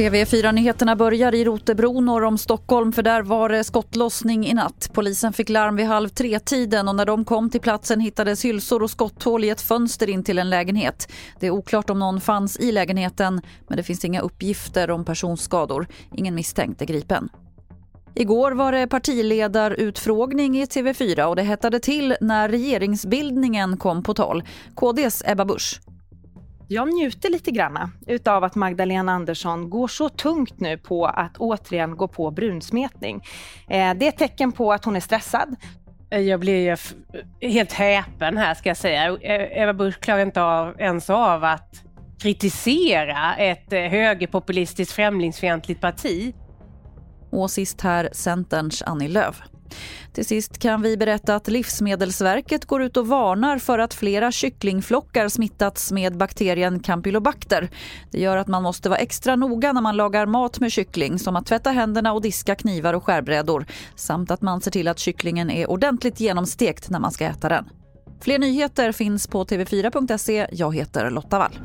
TV4-nyheterna börjar i Rotebro norr om Stockholm för där var det skottlossning i natt. Polisen fick larm vid halv tre-tiden och när de kom till platsen hittades hylsor och skotthål i ett fönster in till en lägenhet. Det är oklart om någon fanns i lägenheten men det finns inga uppgifter om personskador. Ingen misstänkt är gripen. Igår var det partiledarutfrågning i TV4 och det hettade till när regeringsbildningen kom på tal. KDs Ebba Busch jag njuter lite grann utav att Magdalena Andersson går så tungt nu på att återigen gå på brunsmetning. Eh, det är ett tecken på att hon är stressad. Jag blir ju helt häpen här ska jag säga. Eh, Eva Busch klarar inte av, ens av att kritisera ett eh, högerpopulistiskt främlingsfientligt parti. Och sist här Centerns Annie Lööf. Till sist kan vi berätta att Livsmedelsverket går ut och varnar för att flera kycklingflockar smittats med bakterien Campylobacter. Det gör att man måste vara extra noga när man lagar mat med kyckling som att tvätta händerna och diska knivar och skärbrädor samt att man ser till att kycklingen är ordentligt genomstekt när man ska äta den. Fler nyheter finns på tv4.se. Jag heter Lotta Wall.